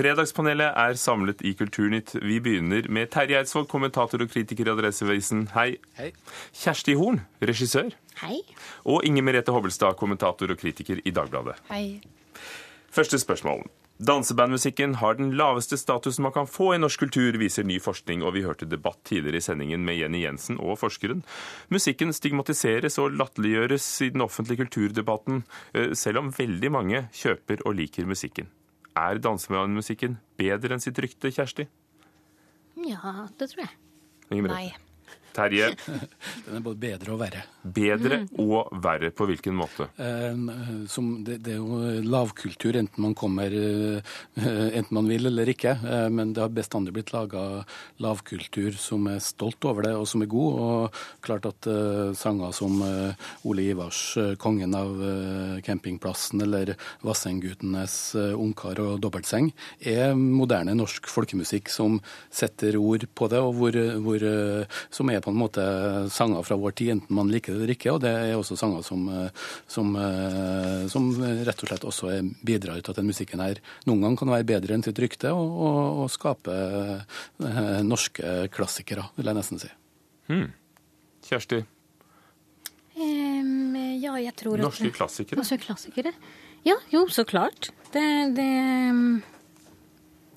Fredagspanelet er samlet i Kulturnytt. Vi begynner med Terje Eidsvåg, kommentator og kritiker i Adresseavisen. Hei. Hei. Kjersti Horn, regissør. Hei. Og Inger Merete Hobbelstad, kommentator og kritiker i Dagbladet. Hei. Første spørsmål. Dansebandmusikken har den laveste statusen man kan få i norsk kultur, viser ny forskning, og vi hørte debatt tidligere i sendingen med Jenny Jensen og forskeren. Musikken stigmatiseres og latterliggjøres i den offentlige kulturdebatten, eh, selv om veldig mange kjøper og liker musikken. Er dansemusikken bedre enn sitt rykte, Kjersti? Ja, det tror jeg. Nei. Terje, Den er både bedre og verre. bedre og verre på hvilken måte? Eh, Som det, det er jo lavkultur, enten man kommer eh, enten man vil eller ikke. eh, Men det har bestandig blitt laga lavkultur som er stolt over det, og som er god. Og klart at sanger som Ole Ivars 'Kongen av campingplassen' eller Vassendgutenes eh, 'Ungkar og dobbeltseng' er moderne norsk folkemusikk som setter ord på det, og hvor, hvor, som er på en måte sanger fra vår tid, enten man liker det eller ikke. Og det er også sanger som, eh, som, eh, som rett og slett også er bidrar til at den musikken her noen gang kan være bedre enn sitt rykte, og, og, og skape eh, norske klassikere, vil jeg nesten si. Kjersti, Um, ja, jeg tror at norske klassikere? Norske klassikere? Ja, jo, så klart. Det, det,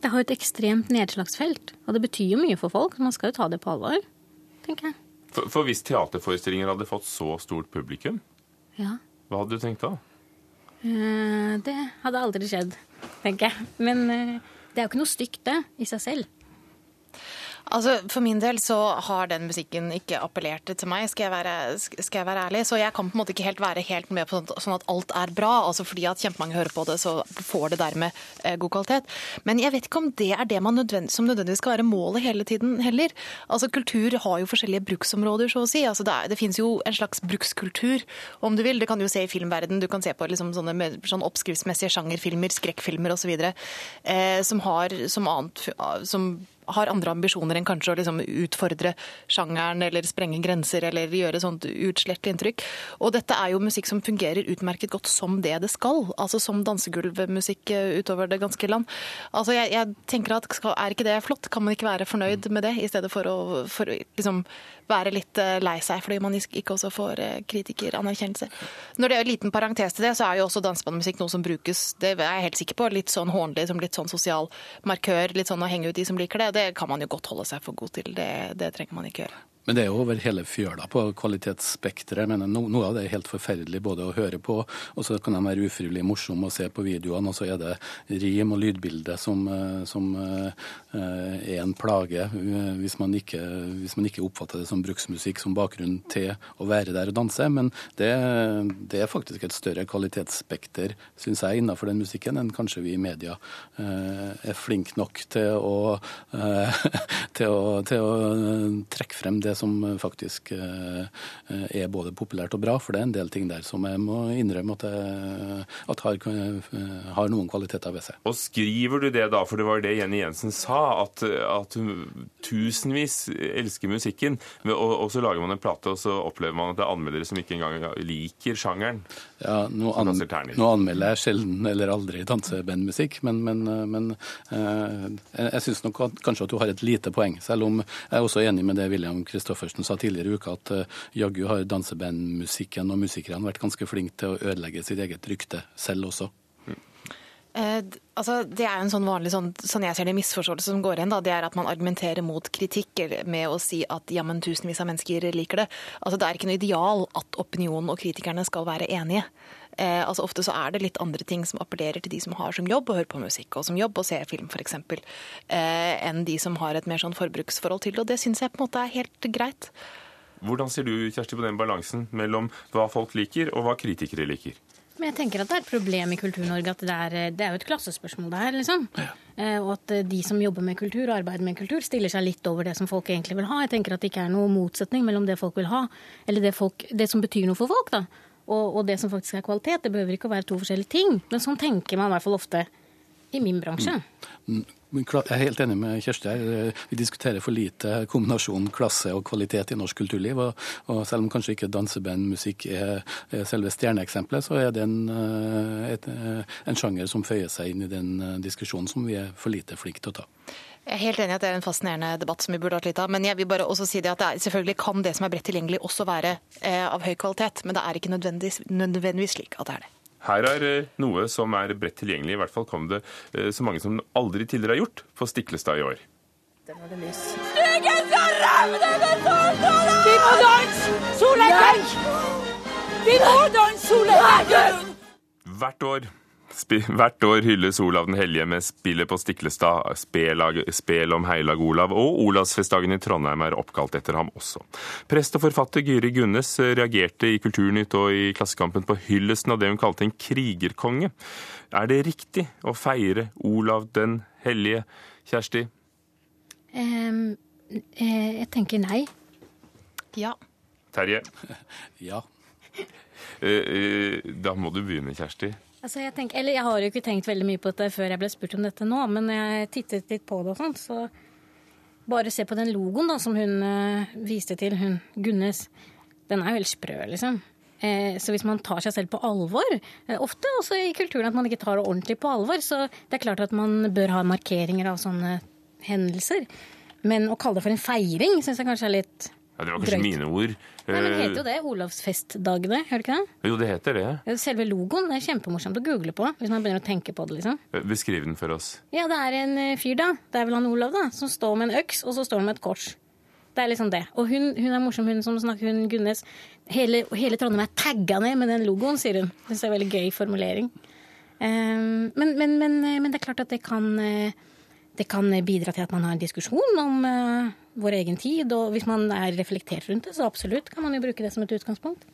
det har jo et ekstremt nedslagsfelt, og det betyr jo mye for folk. Man skal jo ta det på alvor, tenker jeg. For, for hvis teaterforestillinger hadde fått så stort publikum, Ja. hva hadde du tenkt da? Uh, Det hadde aldri skjedd, tenker jeg. Men uh, det er jo ikke noe stygt, det, i seg selv. Altså, For min del så har den musikken ikke appellert til meg, skal jeg, være, skal jeg være ærlig. Så jeg kan på en måte ikke helt være helt med på sånn- sånn at alt er bra. altså Fordi at kjempemange hører på det, så får det dermed eh, god kvalitet. Men jeg vet ikke om det er det nødvend som nødvendigvis skal være målet hele tiden heller. Altså Kultur har jo forskjellige bruksområder, så å si. Altså Det, det finnes jo en slags brukskultur, om du vil. Det kan du jo se i filmverden. Du kan se på liksom sånne med- sånn oppskriftsmessige sjangerfilmer, skrekkfilmer osv. Eh, som har som annet som har andre ambisjoner enn kanskje å liksom utfordre sjangeren eller sprenge grenser eller gjøre sånt utslettelig inntrykk. Og dette er jo musikk som fungerer utmerket godt som det det skal. Altså som dansegulvmusikk eh, utover det ganske land. Altså jeg, jeg tenker at Er ikke det flott? Kan man ikke være fornøyd med det, i stedet for å for, liksom være litt eh, lei seg fordi man ikke også får eh, kritikeranerkjennelse. Når det er en liten parentes til det, så er jo også dansebandmusikk noe som brukes, det er jeg helt sikker på, litt sånn hånlig, som litt sånn sosial markør, litt sånn å henge ut de som liker det. Det kan man jo godt holde seg for god til. Det, det trenger man ikke gjøre. Men det er jo over hele fjøla på kvalitetsspekteret. Men no, Noe av det er helt forferdelig både å høre på, og så kan de være ufrivillig morsomme å se på videoene, og så er det rim og lydbilde som, eh, som eh, er en plage eh, hvis man, ikke, hvis man ikke oppfatter det som bruksmusikk som bakgrunn til å være der og danse. Men det, det er faktisk et større kvalitetsspekter, syns jeg, innenfor den musikken enn kanskje vi i media er flinke nok til å, til å, til å trekke frem det som faktisk eh, er både populært og bra, for det er en del ting der som jeg må innrømme at, jeg, at har, eh, har noen kvaliteter ved seg. Og skriver du det da, for det var det Jenny Jensen sa, at, at tusenvis elsker musikken, og, og så lager man en plate, og så opplever man at det er anmeldere som ikke engang liker sjangeren. Ja, nå, an, nå anmelder jeg sjelden eller aldri dansebandmusikk, men, men, men eh, jeg, syns nok at, kanskje at du har et lite poeng. Selv om jeg er også enig med det William Christoffersen sa tidligere i uka, at eh, jaggu har dansebandmusikken og musikerne vært ganske flinke til å ødelegge sitt eget rykte selv også. Eh, altså, det er jo en sånn vanlig sånn, sånn jeg ser det misforståelse som går igjen. Da, det er at man argumenterer mot kritikk med å si at jammen tusenvis av mennesker liker det. Altså, det er ikke noe ideal at opinionen og kritikerne skal være enige. Eh, altså, ofte så er det litt andre ting som appellerer til de som har som jobb å høre på musikk, og som jobb å se film f.eks., eh, enn de som har et mer sånn forbruksforhold til det. Og det syns jeg på en måte er helt greit. Hvordan ser du, Kjersti, på den balansen mellom hva folk liker, og hva kritikere liker? Men jeg tenker at det er et problem i Kultur-Norge at det er, det er jo et klassespørsmål det her, liksom. Ja. Og at eh, de som jobber med kultur og arbeider med kultur, stiller seg litt over det som folk egentlig vil ha. Jeg tenker at det ikke er noe motsetning mellom det folk vil ha, eller det, folk, det som betyr noe for folk, da. Og, og det som faktisk er kvalitet. Det behøver ikke å være to forskjellige ting. Men sånn tenker man i hvert fall ofte i min bransje. Mm. Jeg er helt enig med Kjersti her. Vi diskuterer for lite kombinasjonen klasse og kvalitet i norsk kulturliv. Og, og selv om kanskje ikke dansebandmusikk er, selve stjerneeksempelet, så er det en, eh, et, eh, en sjanger som føyer seg inn i den eh, diskusjonen som vi er for lite flinke til å ta. Jeg er helt enig i at det er en fascinerende debatt som vi burde hatt litt av. Men jeg vil bare også si det at det er, selvfølgelig kan det som er bredt tilgjengelig også være eh, av høy kvalitet. Men det er ikke nødvendigvis, nødvendigvis slik at det er det. Her er eh, noe som er bredt tilgjengelig. I hvert fall kom det eh, så mange som aldri tidligere har gjort på Stiklestad i år. Den var det lys. Vi må danse! Solekveld! Vi må danse solekveld! Hvert år Hvert år hylles Olav den hellige med spillet på Stiklestad, spel om heilag Olav, og Olavsfestdagen i Trondheim er oppkalt etter ham også. Prest og forfatter Gyri Gunnes reagerte i Kulturnytt og i Klassekampen på hyllesten av det hun kalte en krigerkonge. Er det riktig å feire Olav den hellige, Kjersti? Um, jeg tenker nei. Ja. Terje? Ja. Eh, eh, da må du begynne, Kjersti. Altså jeg, tenker, eller jeg har jo ikke tenkt veldig mye på dette før jeg ble spurt om dette nå, men jeg tittet litt på det og sånn, så bare se på den logoen da, som hun uh, viste til, hun Gunnes. Den er jo helt sprø, liksom. Eh, så hvis man tar seg selv på alvor, eh, ofte også i kulturen at man ikke tar det ordentlig på alvor, så det er klart at man bør ha markeringer av sånne hendelser. Men å kalle det for en feiring syns jeg kanskje er litt ja, Det var kanskje drøyt. mine ord. Nei, men Det heter jo det. Olavsfestdagene, gjør det ikke det? Jo, det heter det. Selve logoen er kjempemorsomt å google på hvis man begynner å tenke på det. liksom. Eh, beskriv den for oss. Ja, det er en eh, fyr, da. Det er vel han Olav, da. Som står med en øks, og så står han med et kors. Det er liksom det. Og hun, hun er morsom, hun som snakker, hun Gunnes. Hele, hele Trondheim er tagga ned med den logoen, sier hun. Det er en veldig gøy formulering. Um, men, men, men, eh, men, det er klart at det kan, det kan bidra til at man har en diskusjon om uh, vår egen tid. Og hvis man er reflektert rundt det, så absolutt kan man jo bruke det som et utgangspunkt.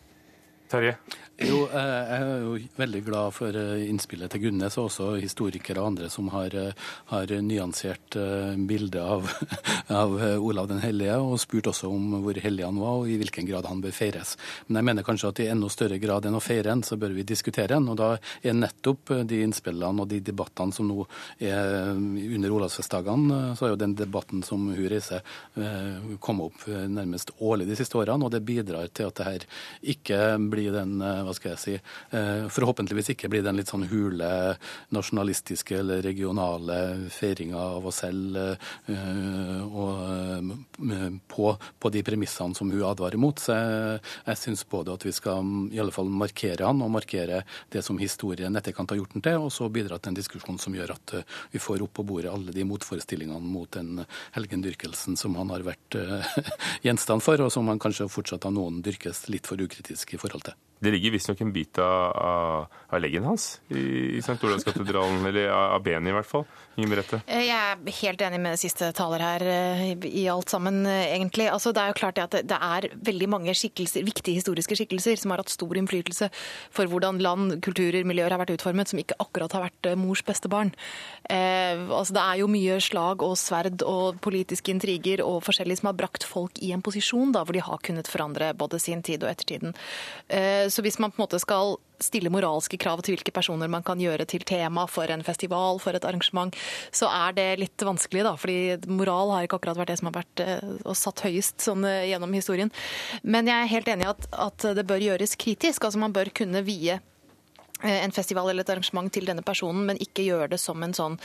Terje? Jo, jeg er jo veldig glad for eh, innspillet til Gunnes, og også historikere og andre som har, eh, har nyansert eh, bildet av, av, Olav den hellige, og spurt også om hvor hellig han var, og i hvilken grad han bør feires. Men jeg mener kanskje at i enda større grad enn å feire en, så bør vi diskutere en. Og da er nettopp de innspillene og de debattene som nå er under Olavsfestdagene, så er jo den debatten som hun reiser, kommet opp nærmest årlig de siste årene, og det bidrar til at det her ikke blir bli den, eh, hva skal jeg si, eh, forhåpentligvis ikke bli den litt sånn hule nasjonalistiske eller regionale feiringa av oss selv eh, på, på, de premissene som hun advarer mot. Så jeg, jeg syns både at vi skal i alle fall markere han og markere det som historien etterkant har gjort den til, og så bidra til en diskusjon som gjør at vi får opp på bordet alle de motforestillingene mot den helgendyrkelsen som han har vært gjenstand for, og som han kanskje fortsatt av noen dyrkes litt for ukritisk i forhold til. Det ligger visstnok en bit av, av, leggen hans i, i St. Olavskatedralen, eller av benet i hvert fall. Inger Merete? Eh, jeg er helt enig med siste taler her eh, i alt sammen, eh, egentlig. Altså, det er jo klart at det er veldig mange viktige historiske skikkelser som har hatt stor innflytelse for hvordan land, kulturer, miljøer har vært utformet, som ikke akkurat har vært mors beste barn. Eh, altså, det er jo mye slag og sverd og politiske intriger og forskjellig som har brakt folk i en posisjon da, hvor de har kunnet forandre både sin tid og ettertiden. Eh, så hvis man på en måte skal stille moralske krav til hvilke personer man kan gjøre til tema for en festival, for et arrangement, så er det litt vanskelig, da. Fordi moral har ikke akkurat vært det som har vært og eh, satt høyest sånn, eh, gjennom historien. Men jeg er helt enig i at, at det bør gjøres kritisk. Altså man bør kunne vie en festival eller et arrangement til denne personen, men ikke gjør det som en sånn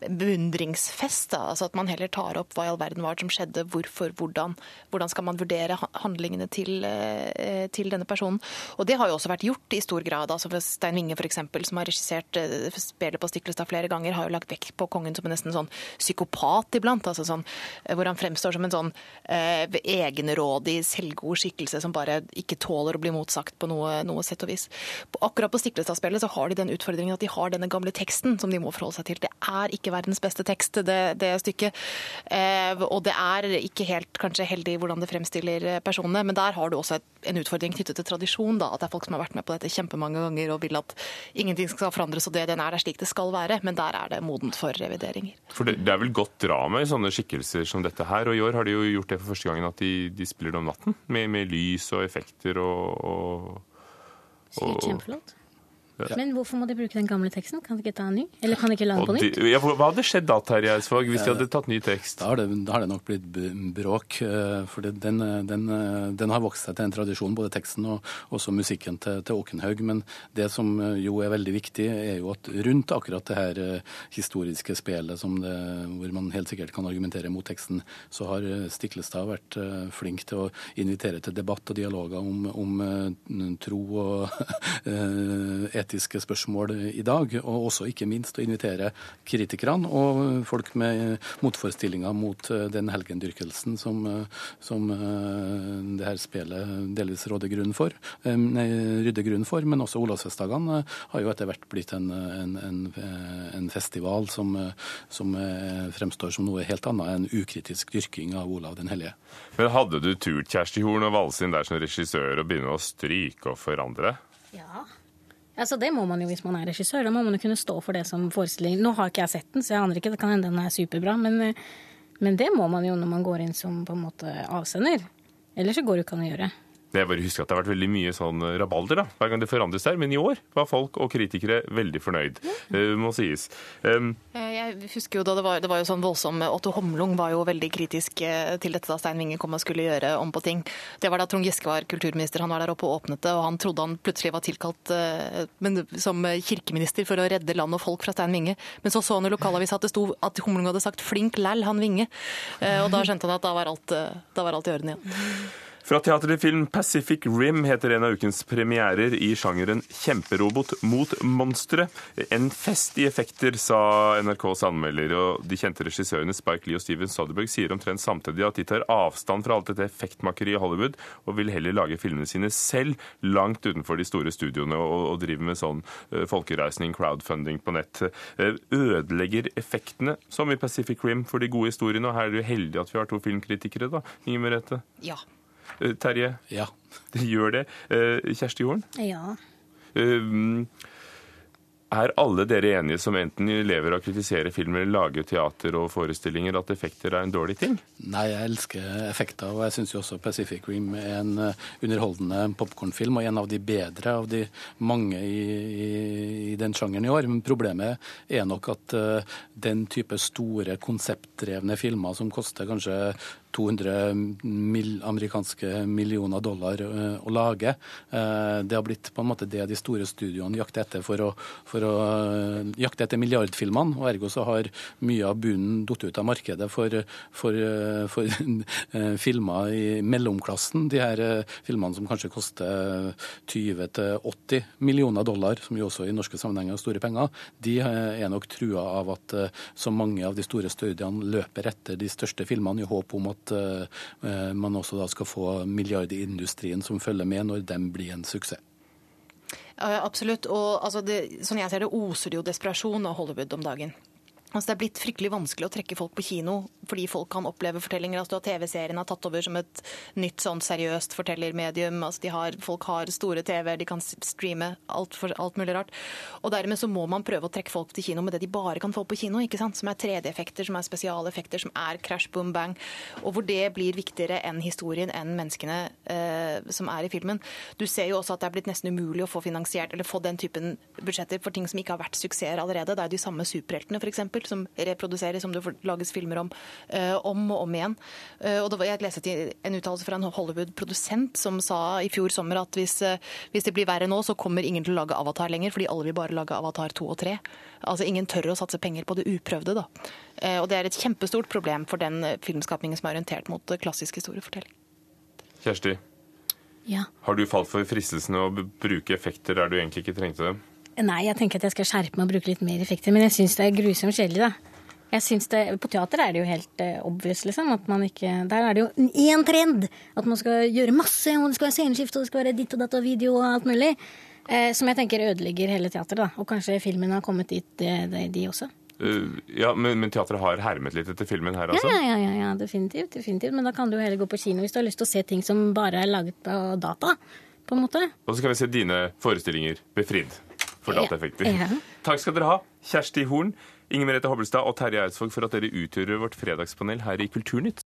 beundringsfest. Da. Altså At man heller tar opp hva i all verden var det som skjedde, hvorfor, hvordan. Hvordan skal man vurdere handlingene til, eh, til, denne personen. Og det har jo også vært gjort i stor grad. altså Stein Winge f.eks., som har regissert eh, spillet på Stiklestad flere ganger, har jo lagt vekt på kongen som en nesten sånn psykopat iblant. altså sånn, Hvor han fremstår som en sånn eh, egenrådig, selvgod skikkelse som bare ikke tåler å bli motsagt på noe, noe sett og vis. Akkurat på Stiklestad spillet, så har de den utfordringen at de har denne gamle teksten som de må forholde seg til. Det er ikke verdens beste tekst, det, det stykket. Eh, og det er ikke helt kanskje heldig hvordan det fremstiller personene, men der har du også et, en utfordring knyttet til tradisjon. da, At det er folk som har vært med på dette kjempemange ganger og vil at ingenting skal forandres og det den er, er slik det skal være. Men der er det modent for revideringer. For det, det er vel godt drama i sånne skikkelser som dette her, og i år har de jo gjort det for første gangen at de, de spiller det om natten. Med, med lys og effekter og, og Kjempeflott. Men hvorfor må de bruke den gamle teksten? Kan de ikke ta en ny? Eller kan de ikke lage på nytt? de, ja, hva hadde skjedd da, Terje Eidsvåg, hvis de hadde tatt ny tekst? Da har det, da har det nok blitt bråk. eh, For det, den, eh, den, eh, den har vokst seg til en tradisjon, både teksten og også musikken til, til Åkenhaug. Men det som jo er veldig viktig, er jo at rundt akkurat det her historiske spelet som det, hvor man helt sikkert kan argumentere mot teksten, så har Stiklestad vært flink til å invitere til debatt og dialoger om, om tro og eh, etiske spørsmål i dag. Og også ikke minst å invitere kritikerne og folk med motforestillinger mot eh, den helgendyrkelsen som, eh, som eh, det her spelet delvis råder grunn for, eh, nei, rydder grunn for. Men også Olavsfestdagene eh, har jo etter hvert blitt en, en, en, eh, en festival som, eh, som eh, fremstår som noe helt annet enn ukritisk dyrking av Olav den hellige. Men hadde du turt, Kjersti Horn, å valse inn der som regissør og begynne å stryke og forandre? Ja. Altså, det må man jo hvis man er regissør. Da må man jo kunne stå for det som forestilling. Nå har ikke jeg sett den, så jeg aner ikke. Det kan hende den er superbra. Men, eh, men det må man jo når man går inn som på en måte avsender. Ellers så går det ikke an å gjøre. Jeg bare husker at det har vært veldig mye sånn rabalder da, hver gang det forandres der, men i år var folk og kritikere veldig fornøyd, eh, må sies. Um, Eh, Jeg husker jo da det var, det var jo sånn voldsom Otto Homlung var jo veldig kritisk eh, til dette da Stein Winge kom og skulle gjøre om på ting. Det var da Trond Giske var kulturminister. Han var der oppe og åpnet det, og han trodde han plutselig var tilkalt eh, men, som kirkeminister for å redde land og folk fra Stein Winge. Men så så han i lokalavisa at det sto at Homlung hadde sagt 'flink læll, han Winge'. Eh, Og da skjønte han at da var alt, eh, da var alt i orden igjen. Fra teater til film Pacific Rim heter en av ukens premierer i sjangeren kjemperobot mot monstre. En fest i effekter, sa NRKs anmelder, og de kjente regissørene Spike Lee og Steven Soderbergh sier omtrent samtidig at de tar avstand fra alt dette effektmakeriet i Hollywood, og vil heller lage filmene sine selv, langt utenfor de store studioene, og, og driver med sånn eh, folkereisning, crowdfunding på nett. Eh, ødelegger effektene, som i Pacific Rim, for de gode historiene, og her er det jo heldig at vi har to filmkritikere, da, Inger Merete. Ja. Eh, Terje, Ja. det gjør det. Eh, Kjersti Horn, Ja. eh, er alle dere enige som enten lever av å kritisere filmer, lage teater og forestillinger, at effekter er en dårlig ting? Nei, jeg elsker effekter, og jeg syns jo også Pacific Rim er en underholdende popkornfilm, og en av de bedre av de mange i, i, i den sjangeren i år. Men problemet er nok at uh, den type store konseptdrevne filmer som koster kanskje 200 mil, amerikanske millioner dollar eh, å lage. Eh, det har blitt på en måte det de store studioene jakter etter for å, for å eh, jakte etter milliardfilmene. og Ergo så har mye av bunnen falt ut av markedet for, for, for filmer i mellomklassen. De her filmene som kanskje koster 20-80 millioner dollar, som jo også i norske sammenhenger er store penger, de er nok trua av at så mange av de store studiene løper etter de største filmene i håp om at eh, man også da skal få milliardindustrien som følger med når den blir en suksess. Absolutt. Og altså, det, sånn jeg ser det, oser det jo desperasjon av Hollywood om dagen. Altså, det er blitt fryktelig vanskelig å trekke folk på kino fordi folk kan oppleve fortellinger. Altså, TV-serien har tatt over som et nytt sånn seriøst fortellermedium. Altså, har, folk har store TV-er, de kan streame alt, for, alt mulig rart. Og dermed så må man prøve å trekke folk til kino med det de bare kan få på kino. ikke sant? Som er 3D-effekter, som er spesialeffekter, som er crash, boom, bang. Og hvor det blir viktigere enn historien, enn menneskene eh, som er i filmen. Du ser jo også at det er blitt nesten umulig å få finansiert eller få den typen budsjetter for ting som ikke har vært suksesser allerede. Det er jo de samme superheltene, f.eks som reproduseres, som det lages filmer om uh, om og om igjen. Uh, og det var, Jeg leste en uttalelse fra en Hollywood-produsent som sa i fjor sommer at hvis, uh, hvis, det blir verre nå, så kommer ingen til å lage Avatar lenger, fordi alle vil bare lage Avatar 2 og 3. Altså Ingen tør å satse penger på det uprøvde. da. og Det er et kjempestort problem for den filmskapningen som er orientert mot klassisk historiefortelling. Kjersti, ja. har du falt for fristelsen å bruke effekter der du egentlig ikke trengte dem? Nei, jeg tenker at jeg skal skjerpe meg og bruke litt mer effekter, men jeg syns det er grusomt kjedelig, da. Jeg synes det, På teater er det jo helt uh, obvious, liksom. At man ikke, der er det jo én trend! At man skal gjøre masse, og det skal være sceneskifte, og det skal være ditt og datt og video og alt mulig. Uh, som jeg tenker ødelegger hele teateret, da. Og kanskje filmen har kommet dit, de, de, de også. ja, men, men, teatret har hermet litt etter filmen her, altså? Ja, ja, ja, ja, definitivt, definitivt. Men da kan du jo heller gå på kino hvis du har lyst til å se ting som bare er laget på data. på en måte. Og så kan vi se dine forestillinger befridd for dataeffekter. Ja. Takk skal dere ha, Kjersti Horn, Inger Merete Hobbelstad og Terje Eidsvåg, for at dere utgjør vårt fredagspanel her i Kulturnytt.